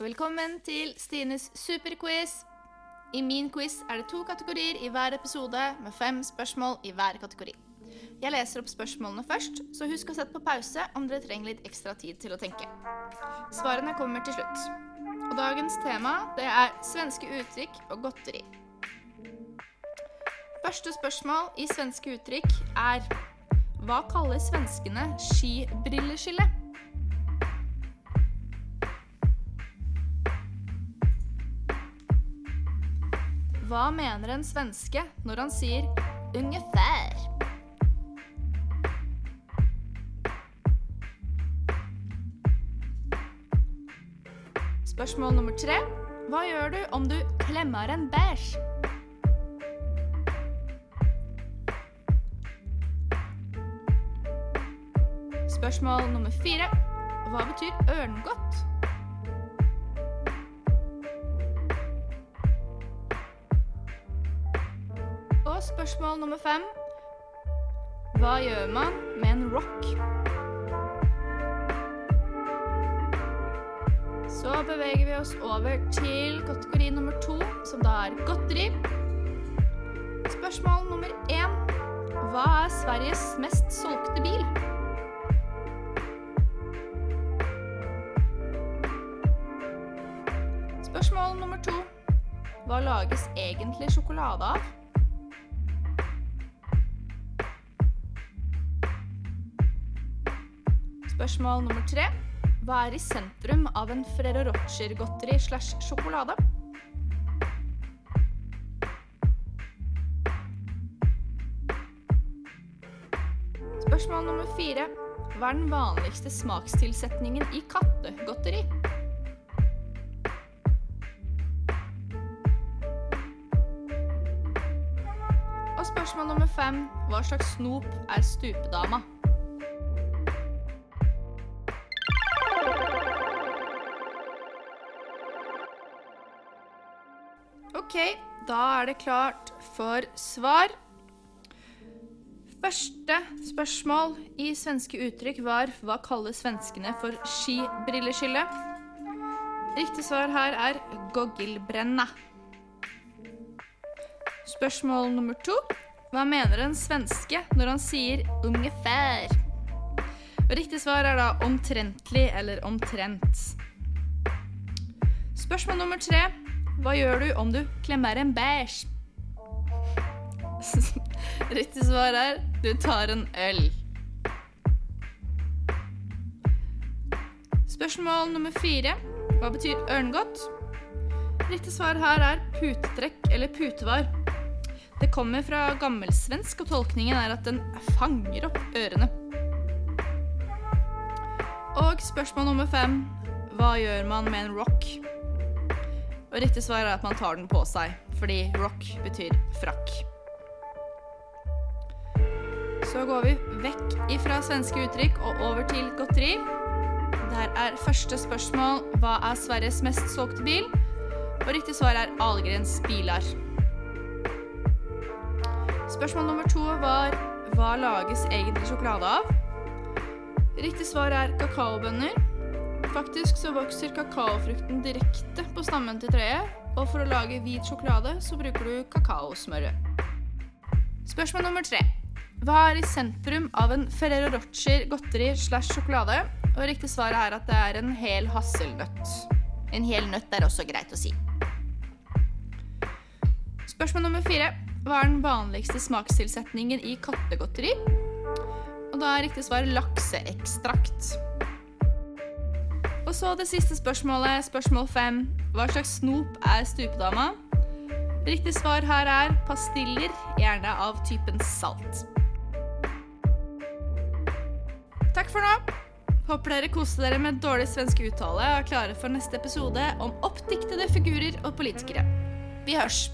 Velkommen til Stines superquiz. I min quiz er det to kategorier i hver episode med fem spørsmål i hver kategori. Jeg leser opp spørsmålene først, så husk å sette på pause om dere trenger litt ekstra tid til å tenke. Svarene kommer til slutt. Og dagens tema det er svenske uttrykk og godteri. Første spørsmål i svenske uttrykk er Hva kaller svenskene skibrilleskille? Hva mener en svenske når han sier 'ungefær'? Spørsmål nummer tre. Hva gjør du om du klemmer en bæsj? Spørsmål nummer fire. Hva betyr ørngodt? Og spørsmål nummer fem. Hva gjør man med en rock? Så beveger vi oss over til kategori nummer to, som da er godteri. Spørsmål nummer én. Hva er Sveriges mest solgte bil? Spørsmål nummer to. Hva lages egentlig sjokolade av? Spørsmål nummer tre. Hva er i sentrum av en Ferrero Rocher-godteri slash sjokolade? Spørsmål nummer fire. Hva er den vanligste smakstilsetningen i kattegodteri? Og spørsmål nummer fem. Hva slags snop er stupedama? Ok, da er det klart for svar. Første spørsmål i svenske uttrykk var hva kaller svenskene for skibrilleskille? Riktig svar her er goggelbrenna. Spørsmål nummer to. Hva mener en svenske når han sier 'ungefær'? Riktig svar er da omtrentlig eller omtrent. Spørsmål nummer tre. Hva gjør du om du klemmer en bæsj? Riktig svar er du tar en øl. Spørsmål nummer fire. Hva betyr ørngodt? Riktig svar her er putetrekk eller putevar. Det kommer fra gammelsvensk, og tolkningen er at den fanger opp ørene. Og spørsmål nummer fem. Hva gjør man med en rock? Og riktig svar er at man tar den på seg, fordi rock betyr frakk. Så går vi vekk ifra svenske uttrykk og over til godteri. Der er første spørsmål hva er Sveriges mest solgte bil? Og riktig svar er Ahlgrens biler. Spørsmål nummer to var hva lages egentlig sjokolade av? Riktig svar er kakaobønner. Faktisk så vokser kakaofrukten direkte på stammen til treet, og for å lage hvit sjokolade så bruker du kakaosmøret. Spørsmål nummer tre. Hva er i sentrum av en Ferrero Rocher godteri slash sjokolade? Og riktig svar er at det er en hel hasselnøtt. En hel nøtt er også greit å si. Spørsmål nummer fire. Hva er den vanligste smakstilsetningen i kattegodteri? Og da er riktig svar lakseekstrakt. Og så det siste spørsmålet, spørsmål fem. Hva slags snop er stupedama? Riktig svar her er pastiller, gjerne av typen salt. Takk for nå. Håper dere koste dere med dårlig svensk uttale og er klare for neste episode om oppdiktede figurer og politikere. Vi hørs!